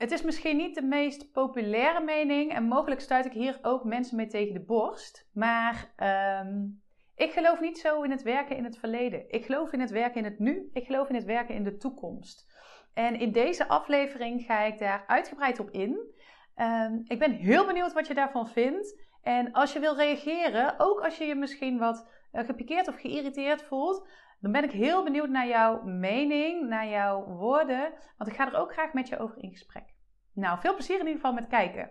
Het is misschien niet de meest populaire mening en mogelijk stuit ik hier ook mensen mee tegen de borst. Maar ehm, ik geloof niet zo in het werken in het verleden. Ik geloof in het werken in het nu. Ik geloof in het werken in de toekomst. En in deze aflevering ga ik daar uitgebreid op in. Ehm, ik ben heel benieuwd wat je daarvan vindt. En als je wil reageren, ook als je je misschien wat uh, gepikeerd of geïrriteerd voelt, dan ben ik heel benieuwd naar jouw mening, naar jouw woorden. Want ik ga er ook graag met je over in gesprek. Nou, veel plezier in ieder geval met kijken.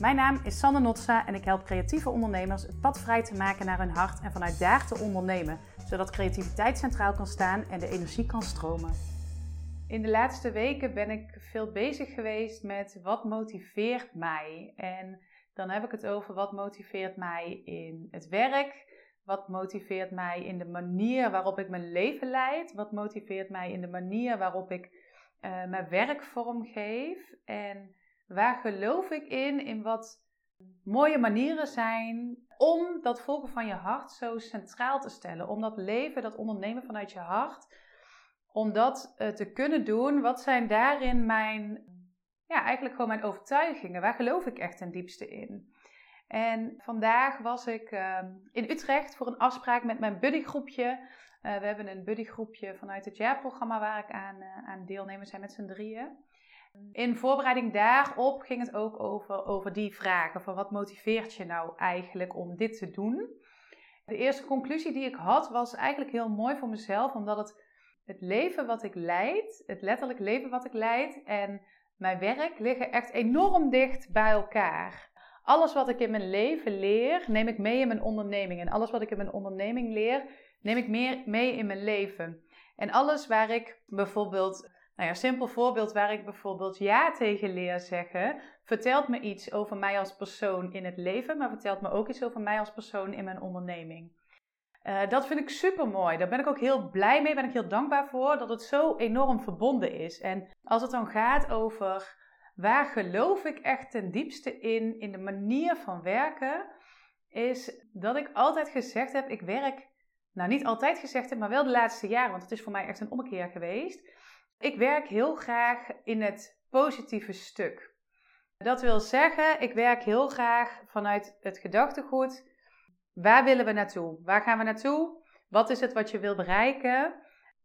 Mijn naam is Sanne Notsa en ik help creatieve ondernemers het pad vrij te maken naar hun hart en vanuit daar te ondernemen, zodat creativiteit centraal kan staan en de energie kan stromen. In de laatste weken ben ik veel bezig geweest met wat motiveert mij. En dan heb ik het over wat motiveert mij in het werk, wat motiveert mij in de manier waarop ik mijn leven leid, wat motiveert mij in de manier waarop ik uh, mijn werk vormgeef en waar geloof ik in, in wat mooie manieren zijn om dat volgen van je hart zo centraal te stellen, om dat leven, dat ondernemen vanuit je hart om dat uh, te kunnen doen, wat zijn daarin mijn, ja, eigenlijk gewoon mijn overtuigingen? Waar geloof ik echt ten diepste in? En vandaag was ik uh, in Utrecht voor een afspraak met mijn buddygroepje. Uh, we hebben een buddygroepje vanuit het jaarprogramma waar ik aan, uh, aan deelnemen zijn met z'n drieën. In voorbereiding daarop ging het ook over, over die vragen: van wat motiveert je nou eigenlijk om dit te doen? De eerste conclusie die ik had was eigenlijk heel mooi voor mezelf, omdat het het leven wat ik leid, het letterlijk leven wat ik leid en mijn werk liggen echt enorm dicht bij elkaar. Alles wat ik in mijn leven leer, neem ik mee in mijn onderneming. En alles wat ik in mijn onderneming leer, neem ik meer mee in mijn leven. En alles waar ik bijvoorbeeld, nou ja, simpel voorbeeld waar ik bijvoorbeeld ja tegen leer zeggen, vertelt me iets over mij als persoon in het leven, maar vertelt me ook iets over mij als persoon in mijn onderneming. Uh, dat vind ik super mooi. Daar ben ik ook heel blij mee, ben ik heel dankbaar voor dat het zo enorm verbonden is. En als het dan gaat over waar geloof ik echt ten diepste in, in de manier van werken, is dat ik altijd gezegd heb: ik werk, nou niet altijd gezegd heb, maar wel de laatste jaren, want het is voor mij echt een ommekeer geweest. Ik werk heel graag in het positieve stuk. Dat wil zeggen, ik werk heel graag vanuit het gedachtegoed Waar willen we naartoe? Waar gaan we naartoe? Wat is het wat je wil bereiken?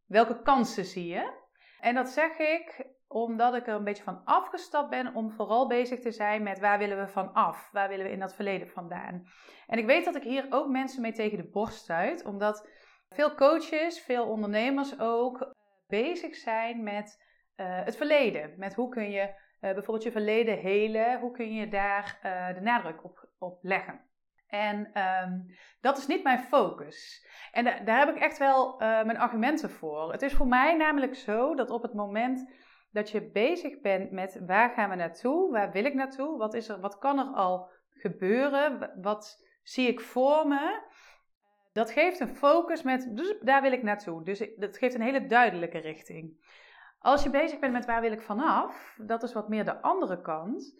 Welke kansen zie je? En dat zeg ik omdat ik er een beetje van afgestapt ben om vooral bezig te zijn met waar willen we van af? Waar willen we in dat verleden vandaan? En ik weet dat ik hier ook mensen mee tegen de borst stuit, omdat veel coaches, veel ondernemers ook bezig zijn met uh, het verleden. Met hoe kun je uh, bijvoorbeeld je verleden helen, hoe kun je daar de nadruk op, op leggen. En um, dat is niet mijn focus. En da daar heb ik echt wel uh, mijn argumenten voor. Het is voor mij namelijk zo dat op het moment dat je bezig bent met waar gaan we naartoe, waar wil ik naartoe, wat, is er, wat kan er al gebeuren, wat zie ik voor me, dat geeft een focus met dus daar wil ik naartoe. Dus dat geeft een hele duidelijke richting. Als je bezig bent met waar wil ik vanaf, dat is wat meer de andere kant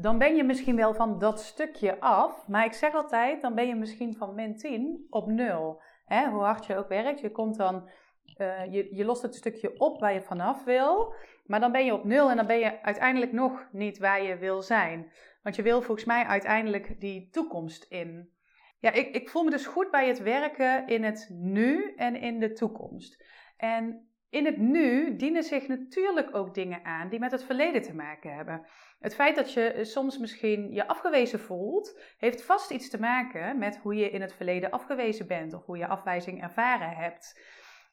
dan ben je misschien wel van dat stukje af. Maar ik zeg altijd, dan ben je misschien van min 10 op 0. Hè, hoe hard je ook werkt, je komt dan, uh, je, je lost het stukje op waar je vanaf wil. Maar dan ben je op 0 en dan ben je uiteindelijk nog niet waar je wil zijn. Want je wil volgens mij uiteindelijk die toekomst in. Ja, ik, ik voel me dus goed bij het werken in het nu en in de toekomst. En in het nu dienen zich natuurlijk ook dingen aan die met het verleden te maken hebben. Het feit dat je soms misschien je afgewezen voelt, heeft vast iets te maken met hoe je in het verleden afgewezen bent of hoe je afwijzing ervaren hebt.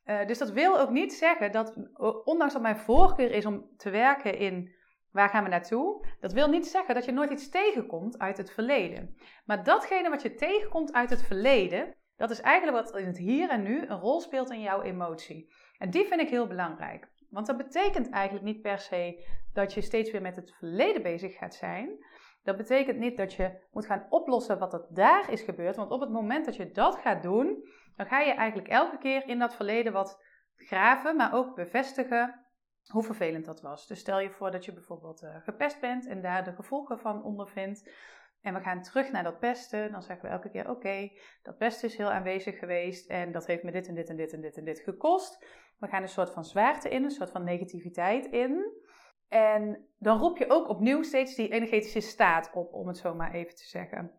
Uh, dus dat wil ook niet zeggen dat, ondanks dat mijn voorkeur is om te werken in waar gaan we naartoe, dat wil niet zeggen dat je nooit iets tegenkomt uit het verleden. Maar datgene wat je tegenkomt uit het verleden, dat is eigenlijk wat in het hier en nu een rol speelt in jouw emotie. En die vind ik heel belangrijk. Want dat betekent eigenlijk niet per se dat je steeds weer met het verleden bezig gaat zijn. Dat betekent niet dat je moet gaan oplossen wat er daar is gebeurd. Want op het moment dat je dat gaat doen, dan ga je eigenlijk elke keer in dat verleden wat graven, maar ook bevestigen hoe vervelend dat was. Dus stel je voor dat je bijvoorbeeld uh, gepest bent en daar de gevolgen van ondervindt. En we gaan terug naar dat pesten. Dan zeggen we elke keer: Oké, dat pesten is heel aanwezig geweest. En dat heeft me dit en dit en dit en dit en dit gekost. We gaan een soort van zwaarte in, een soort van negativiteit in. En dan roep je ook opnieuw steeds die energetische staat op, om het zo maar even te zeggen.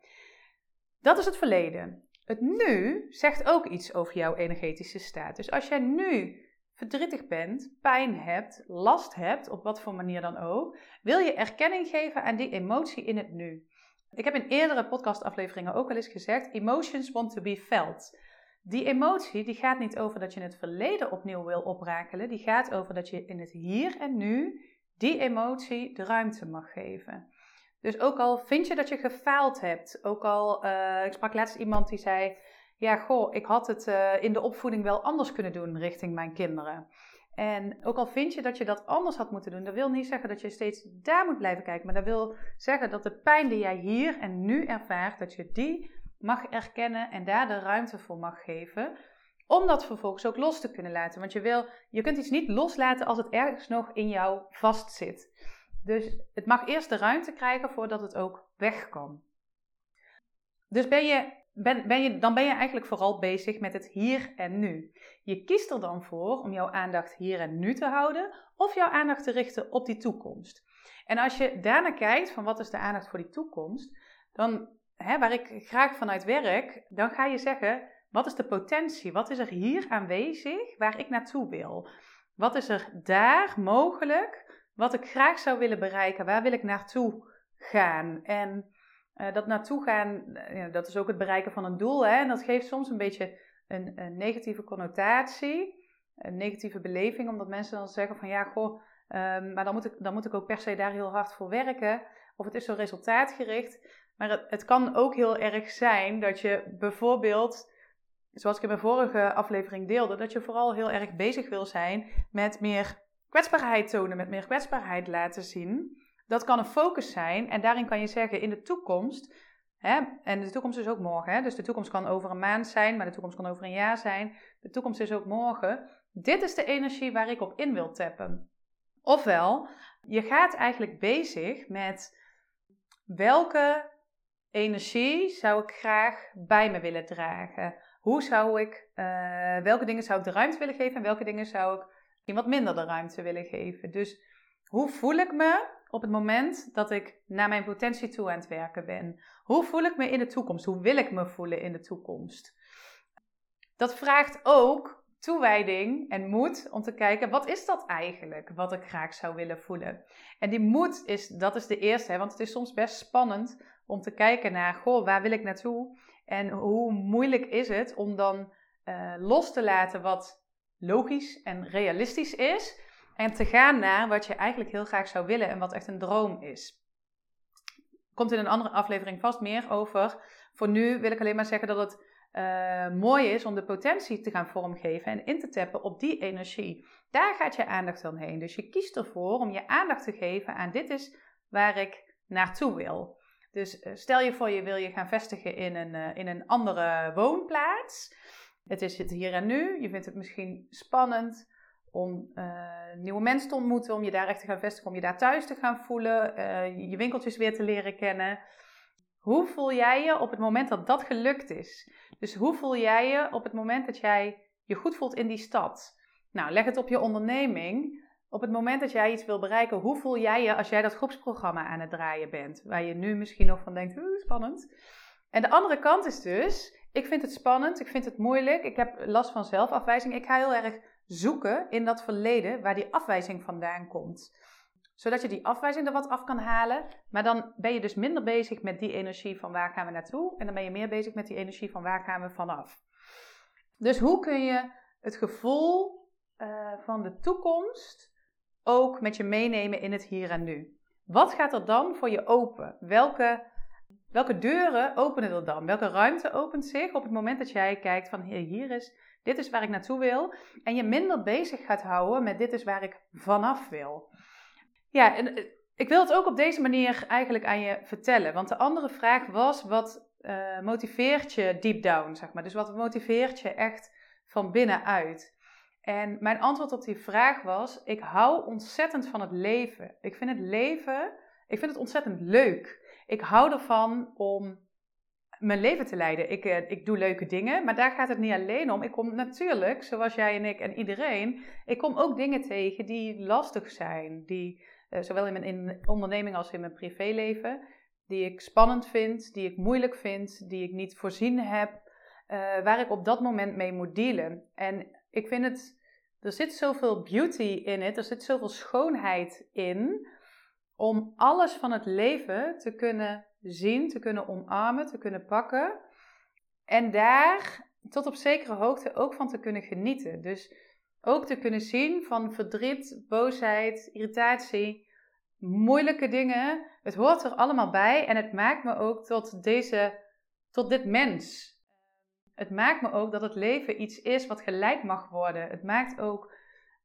Dat is het verleden. Het nu zegt ook iets over jouw energetische staat. Dus als jij nu verdrietig bent, pijn hebt, last hebt, op wat voor manier dan ook, wil je erkenning geven aan die emotie in het nu. Ik heb in eerdere podcastafleveringen ook al eens gezegd: emotions want to be felt. Die emotie die gaat niet over dat je het verleden opnieuw wil oprakelen, die gaat over dat je in het hier en nu die emotie de ruimte mag geven. Dus ook al vind je dat je gefaald hebt, ook al, uh, ik sprak laatst iemand die zei, ja goh, ik had het uh, in de opvoeding wel anders kunnen doen richting mijn kinderen. En ook al vind je dat je dat anders had moeten doen, dat wil niet zeggen dat je steeds daar moet blijven kijken, maar dat wil zeggen dat de pijn die jij hier en nu ervaart, dat je die mag erkennen en daar de ruimte voor mag geven, om dat vervolgens ook los te kunnen laten. Want je, wil, je kunt iets niet loslaten als het ergens nog in jou vastzit. Dus het mag eerst de ruimte krijgen voordat het ook weg kan. Dus ben je, ben, ben je, dan ben je eigenlijk vooral bezig met het hier en nu. Je kiest er dan voor om jouw aandacht hier en nu te houden of jouw aandacht te richten op die toekomst. En als je daarna kijkt van wat is de aandacht voor die toekomst, dan, hè, waar ik graag vanuit werk, dan ga je zeggen, wat is de potentie? Wat is er hier aanwezig waar ik naartoe wil? Wat is er daar mogelijk wat ik graag zou willen bereiken? Waar wil ik naartoe gaan? En uh, dat naartoe gaan, uh, dat is ook het bereiken van een doel. Hè? En dat geeft soms een beetje een, een, negatieve connotatie, een negatieve beleving, omdat mensen dan zeggen van ja, goh, um, maar dan moet, ik, dan moet ik ook per se daar heel hard voor werken. Of het is zo resultaatgericht. Maar het, het kan ook heel erg zijn dat je bijvoorbeeld zoals ik in mijn vorige aflevering deelde, dat je vooral heel erg bezig wil zijn met meer kwetsbaarheid tonen, met meer kwetsbaarheid laten zien. Dat kan een focus zijn en daarin kan je zeggen in de toekomst, hè, en de toekomst is ook morgen, hè, dus de toekomst kan over een maand zijn, maar de toekomst kan over een jaar zijn. De toekomst is ook morgen. Dit is de energie waar ik op in wil tappen. Ofwel, je gaat eigenlijk bezig met welke energie zou ik graag bij me willen dragen? Hoe zou ik, uh, welke dingen zou ik de ruimte willen geven en welke dingen zou ik wat minder de ruimte willen geven? Dus hoe voel ik me op het moment dat ik naar mijn potentie toe aan het werken ben? Hoe voel ik me in de toekomst? Hoe wil ik me voelen in de toekomst? Dat vraagt ook toewijding en moed om te kijken, wat is dat eigenlijk wat ik graag zou willen voelen? En die moed is, dat is de eerste, want het is soms best spannend om te kijken naar, goh, waar wil ik naartoe? En hoe moeilijk is het om dan uh, los te laten wat logisch en realistisch is en te gaan naar wat je eigenlijk heel graag zou willen en wat echt een droom is. Komt in een andere aflevering vast meer over. Voor nu wil ik alleen maar zeggen dat het uh, mooi is om de potentie te gaan vormgeven en in te tappen op die energie. Daar gaat je aandacht dan heen. Dus je kiest ervoor om je aandacht te geven aan dit is waar ik naartoe wil. Dus eh, stel je voor je wil je gaan vestigen in een, uh, in een andere woonplaats. Het is het hier en nu. Je vindt het misschien spannend om uh, nieuwe mensen te ontmoeten, om je daar echt te gaan vestigen, om je daar thuis te gaan voelen, je winkeltjes weer te leren kennen. Hoe voel jij je op het moment dat dat gelukt is? Dus hoe voel jij je op het moment dat jij je goed voelt in die stad? Nou, leg het op je onderneming. Op het moment dat jij iets wil bereiken, hoe voel jij je als jij dat groepsprogramma aan het draaien bent? Waar je nu misschien nog van denkt, spannend. En de andere kant is dus, ik vind het spannend, ik vind het moeilijk, ik heb last van zelfafwijzing. Ik ga heel erg zoeken in dat verleden waar die afwijzing vandaan komt. Zodat je die afwijzing er wat af kan halen. Maar dan ben je dus minder bezig met die energie van waar gaan we naartoe. En dan ben je meer bezig met die energie van waar gaan we vanaf. Dus hoe kun je het gevoel uh, van de toekomst ook met je meenemen in het hier en nu. Wat gaat er dan voor je open? Welke, welke deuren openen er dan? Welke ruimte opent zich op het moment dat jij kijkt van hier is, dit is waar ik naartoe wil. En je minder bezig gaat houden met dit is waar ik vanaf wil. Ja, en eh, ik wil het ook op deze manier eigenlijk aan je vertellen. Want de andere vraag was, wat uh, motiveert je deep down, zeg maar? Dus wat motiveert je echt van binnenuit? En mijn antwoord op die vraag was: ik hou ontzettend van het leven. Ik vind het leven, ik vind het ontzettend leuk. Ik hou ervan om mijn leven te leiden. Ik, eh, ik doe leuke dingen, maar daar gaat het niet alleen om. Ik kom natuurlijk, zoals jij en ik en iedereen, ik kom ook dingen tegen die lastig zijn. Die, uh, zowel in mijn in onderneming als in mijn privéleven, die ik spannend vind, die ik moeilijk vind, die ik niet voorzien heb, uh, waar ik op dat moment mee moet dealen. En ik vind het, er zit zoveel beauty in het, er zit zoveel schoonheid in, om alles van het leven te kunnen zien, te kunnen omarmen, te kunnen pakken. En daar tot op zekere hoogte ook van te kunnen genieten. Dus ook te kunnen zien van verdriet, boosheid, irritatie, moeilijke dingen. Het hoort er allemaal bij en het maakt me ook tot deze, tot dit mens. Het maakt me ook dat het leven iets is wat gelijk mag worden. Het maakt ook,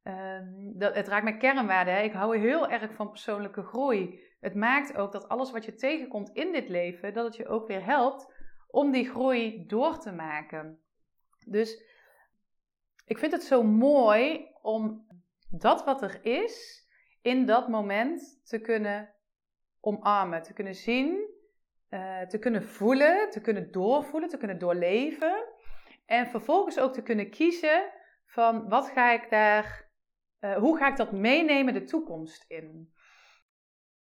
ehm, dat, het raakt mijn kernwaarden. Ik hou heel erg van persoonlijke groei. Het maakt ook dat alles wat je tegenkomt in dit leven, dat het je ook weer helpt om die groei door te maken. Dus ik vind het zo mooi om dat wat er is, in dat moment te kunnen omarmen, te kunnen zien, uh, te kunnen voelen, te kunnen doorvoelen, te kunnen doorleven. En vervolgens ook te kunnen kiezen van wat ga ik daar, uh, hoe ga ik dat meenemen de toekomst in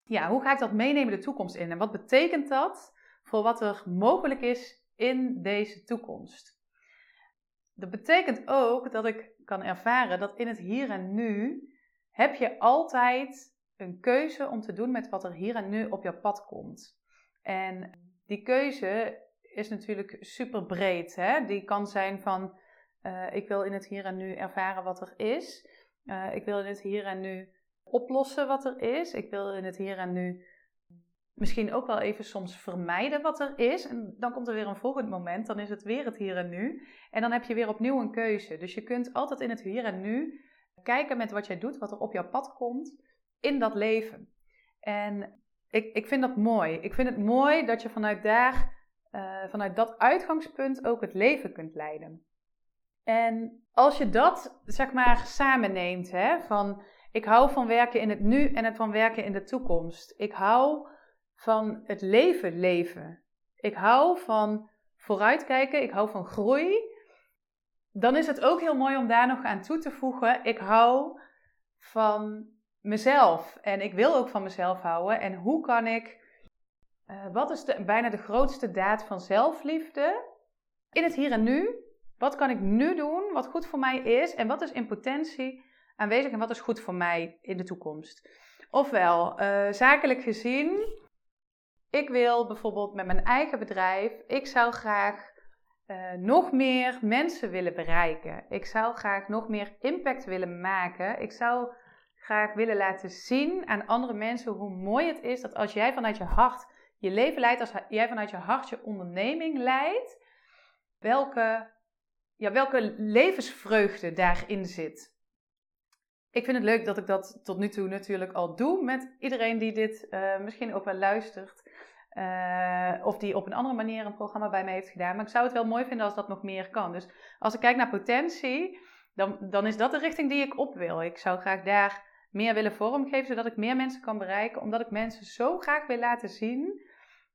ja, hoe ga ik dat meenemen de toekomst in? En wat betekent dat voor wat er mogelijk is in deze toekomst? Dat betekent ook dat ik kan ervaren dat in het hier en nu heb je altijd een keuze om te doen met wat er hier en nu op jouw pad komt. En die keuze is natuurlijk super breed. Hè? Die kan zijn van uh, ik wil in het hier en nu ervaren wat er is. Uh, ik wil in het hier en nu oplossen wat er is. Ik wil in het hier en nu misschien ook wel even soms vermijden wat er is. En dan komt er weer een volgend moment, dan is het weer het hier en nu. En dan heb je weer opnieuw een keuze. Dus je kunt altijd in het hier en nu kijken met wat jij doet, wat er op jouw pad komt in dat leven. En ik, ik vind dat mooi. Ik vind het mooi dat je vanuit daar, uh, vanuit dat uitgangspunt ook het leven kunt leiden. En als je dat, zeg maar, samen neemt, hè, van ik hou van werken in het nu en het van werken in de toekomst. Ik hou van het leven leven. Ik hou van vooruitkijken. Ik hou van groei. Dan is het ook heel mooi om daar nog aan toe te voegen. Ik hou van mezelf. En ik wil ook van mezelf houden. En hoe kan ik. Uh, wat is de, bijna de grootste daad van zelfliefde? In het hier en nu. Wat kan ik nu doen wat goed voor mij is? En wat is in potentie aanwezig en wat is goed voor mij in de toekomst. Ofwel, uh, zakelijk gezien, ik wil bijvoorbeeld met mijn eigen bedrijf, ik zou graag uh, nog meer mensen willen bereiken. Ik zou graag nog meer impact willen maken. Ik zou graag willen laten zien aan andere mensen hoe mooi het is dat als jij vanuit je hart je leven leidt, als jij vanuit je hart je onderneming leidt, welke, ja, welke levensvreugde daarin zit. Ik vind het leuk dat ik dat tot nu toe natuurlijk al doe met iedereen die dit uh, misschien ook wel luistert. Uh, of die op een andere manier een programma bij mij heeft gedaan. Maar ik zou het wel mooi vinden als dat nog meer kan. Dus als ik kijk naar potentie, dan, dan is dat de richting die ik op wil. Ik zou graag daar meer willen vormgeven, zodat ik meer mensen kan bereiken. Omdat ik mensen zo graag wil laten zien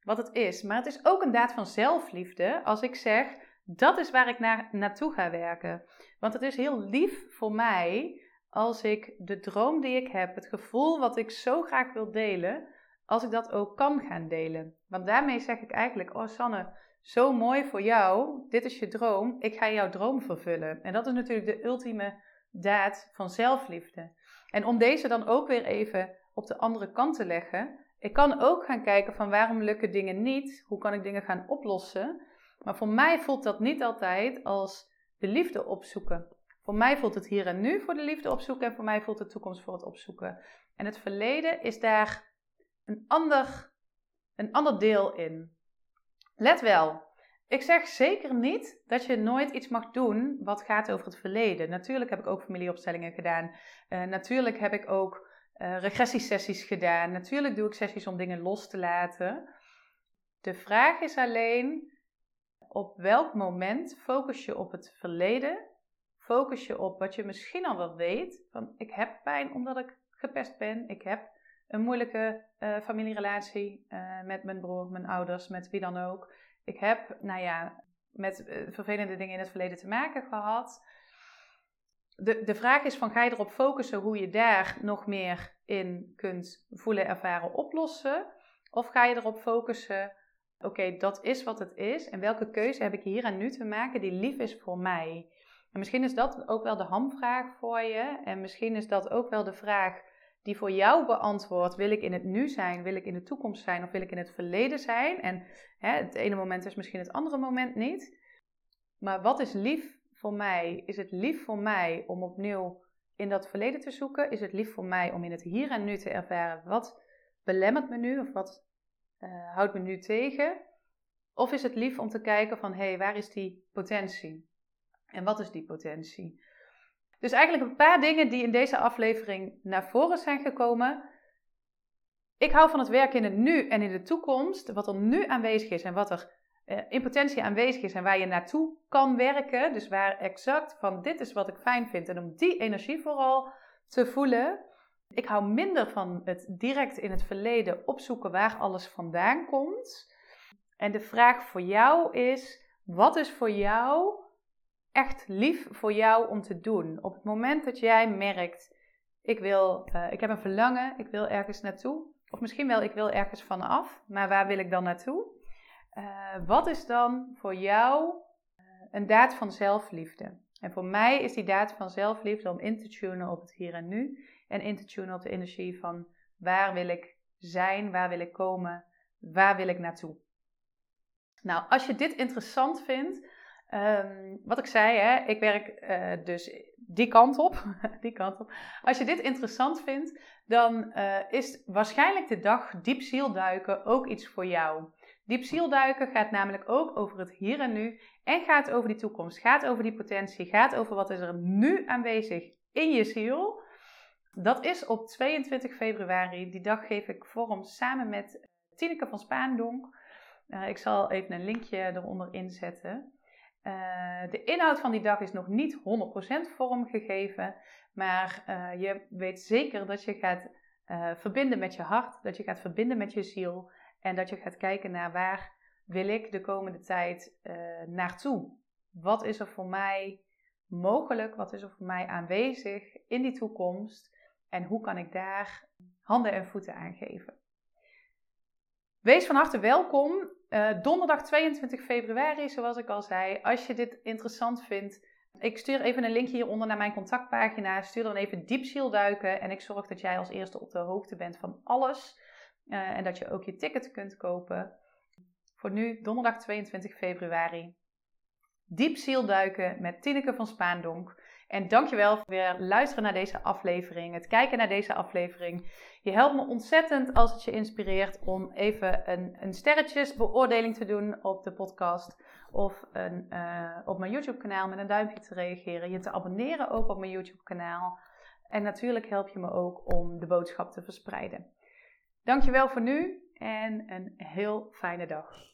wat het is. Maar het is ook een daad van zelfliefde als ik zeg, dat is waar ik naar, naartoe ga werken. Want het is heel lief voor mij als ik de droom die ik heb, het gevoel wat ik zo graag wil delen, als ik dat ook kan gaan delen. Want daarmee zeg ik eigenlijk, oh Sanne, zo mooi voor jou, dit is je droom, ik ga jouw droom vervullen. En dat is natuurlijk de ultieme daad van zelfliefde. En om deze dan ook weer even op de andere kant te leggen, ik kan ook gaan kijken van waarom lukken dingen niet, hoe kan ik dingen gaan oplossen. Maar voor mij voelt dat niet altijd als de liefde opzoeken. Voor mij voelt het hier en nu voor de liefde opzoeken en voor mij voelt de toekomst voor het opzoeken. En het verleden is daar een ander, een ander deel in. Let wel, ik zeg zeker niet dat je nooit iets mag doen wat gaat over het verleden. Natuurlijk heb ik ook familieopstellingen gedaan. Uh, natuurlijk heb ik ook uh, regressiesessies gedaan. Natuurlijk doe ik sessies om dingen los te laten. De vraag is alleen op welk moment focus je op het verleden focus je op wat je misschien al wel weet. Van ik heb pijn omdat ik gepest ben. Ik heb een moeilijke uh, familierelatie uh, met mijn broer, mijn ouders, met wie dan ook. Ik heb, nou ja, met eh, vervelende dingen in het verleden te maken gehad. De, de vraag is van ga je erop focussen hoe je daar nog meer in kunt voelen, ervaren, oplossen? Of ga je erop focussen, oké, dat is wat het is en welke keuze heb ik hier en nu te maken die lief is voor mij? En misschien is dat ook wel de hamvraag voor je en misschien is dat ook wel de vraag die voor jou beantwoordt: wil ik in het nu zijn, wil ik in de toekomst zijn of wil ik in het verleden zijn? En hè, het ene moment is misschien het andere moment niet. Maar wat is lief voor mij? Is het lief voor mij om opnieuw in dat verleden te zoeken? Is het lief voor mij om in het hier en nu te ervaren wat belemmert me nu of wat uh, houdt me nu tegen? Of is het lief om te kijken van hé, hey, waar is die potentie? En wat is die potentie? Dus eigenlijk een paar dingen die in deze aflevering naar voren zijn gekomen. Ik hou van het werken in het nu en in de toekomst. Wat er nu aanwezig is en wat er uh, in potentie aanwezig is en waar je naartoe kan werken. Dus waar exact van dit is wat ik fijn vind. En om die energie vooral te voelen. Ik hou minder van het direct in het verleden opzoeken waar alles vandaan komt. En de vraag voor jou is: wat is voor jou echt lief voor jou om te doen? Op het moment dat jij merkt: ik, wil, uh, ik heb een verlangen, ik wil ergens naartoe. Of misschien wel, ik wil ergens vanaf, maar waar wil ik dan naartoe? Uh, wat is dan voor jou uh, een daad van zelfliefde? En voor mij is die daad van zelfliefde om in te tunen op het hier en nu. En in te tunen op de energie van waar wil ik zijn, waar wil ik komen, waar wil ik naartoe. Nou, als je dit interessant vindt, um, wat ik zei, hè, ik werk uh, dus die kant op, die kant op. Als je dit interessant vindt, dan is waarschijnlijk de dag diep zielduiken ook iets voor jou. Diep zielduiken gaat namelijk ook over het hier en nu en gaat over die toekomst, gaat over die potentie, gaat over wat is er nu aanwezig in je ziel. Dat is op 22 februari. Die dag geef ik vorm samen met Tineke van Spaandonk. Uh, ik zal even een linkje eronder inzetten. Uh, de inhoud van die dag is nog niet 100% vormgegeven, maar je weet zeker dat je gaat verbinden met je hart, dat je gaat verbinden met je ziel en dat je gaat kijken naar waar wil ik de komende tijd uh, naartoe? Wat is er voor mij mogelijk? Wat is er voor mij aanwezig in die toekomst? En hoe kan ik daar handen en voeten aan geven? Wees van harte welkom. Uh, donderdag 22 februari, zoals ik al zei. Als je dit interessant vindt, ik stuur even een linkje hieronder naar mijn contactpagina. Stuur dan even diep zielduiken en ik zorg dat jij als eerste op de hoogte bent van alles uh, en dat je ook je ticket kunt kopen. Voor nu, donderdag 22 februari. Diep zielduiken met Tineke van Spaandonk. En dankjewel voor weer luisteren naar deze aflevering, het kijken naar deze aflevering. Je helpt me ontzettend als het je inspireert om even een, een sterretjesbeoordeling te doen op de podcast. Of een, uh, op mijn YouTube kanaal met een duimpje te reageren. Je te abonneren ook op mijn YouTube kanaal. En natuurlijk help je me ook om de boodschap te verspreiden. Dankjewel voor nu en een heel fijne dag.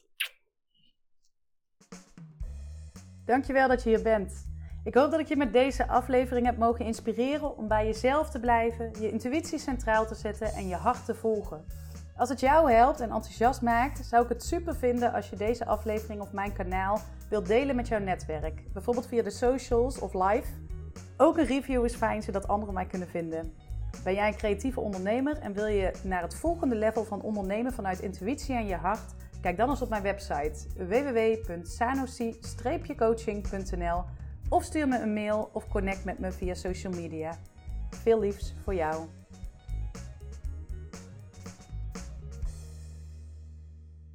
Dankjewel dat je hier bent. Ik hoop dat ik je met deze aflevering heb mogen inspireren om bij jezelf te blijven, je intuïtie centraal te zetten en je hart te volgen. Als het jou helpt en enthousiast maakt, zou ik het super vinden als je deze aflevering op mijn kanaal wilt delen met jouw netwerk. Bijvoorbeeld via de socials of live. Ook een review is fijn zodat anderen mij kunnen vinden. Ben jij een creatieve ondernemer en wil je naar het volgende level van ondernemen vanuit intuïtie en je hart? Kijk dan eens op mijn website www.sanosi-coaching.nl of stuur me een mail of connect met me via social media. Veel liefs voor jou.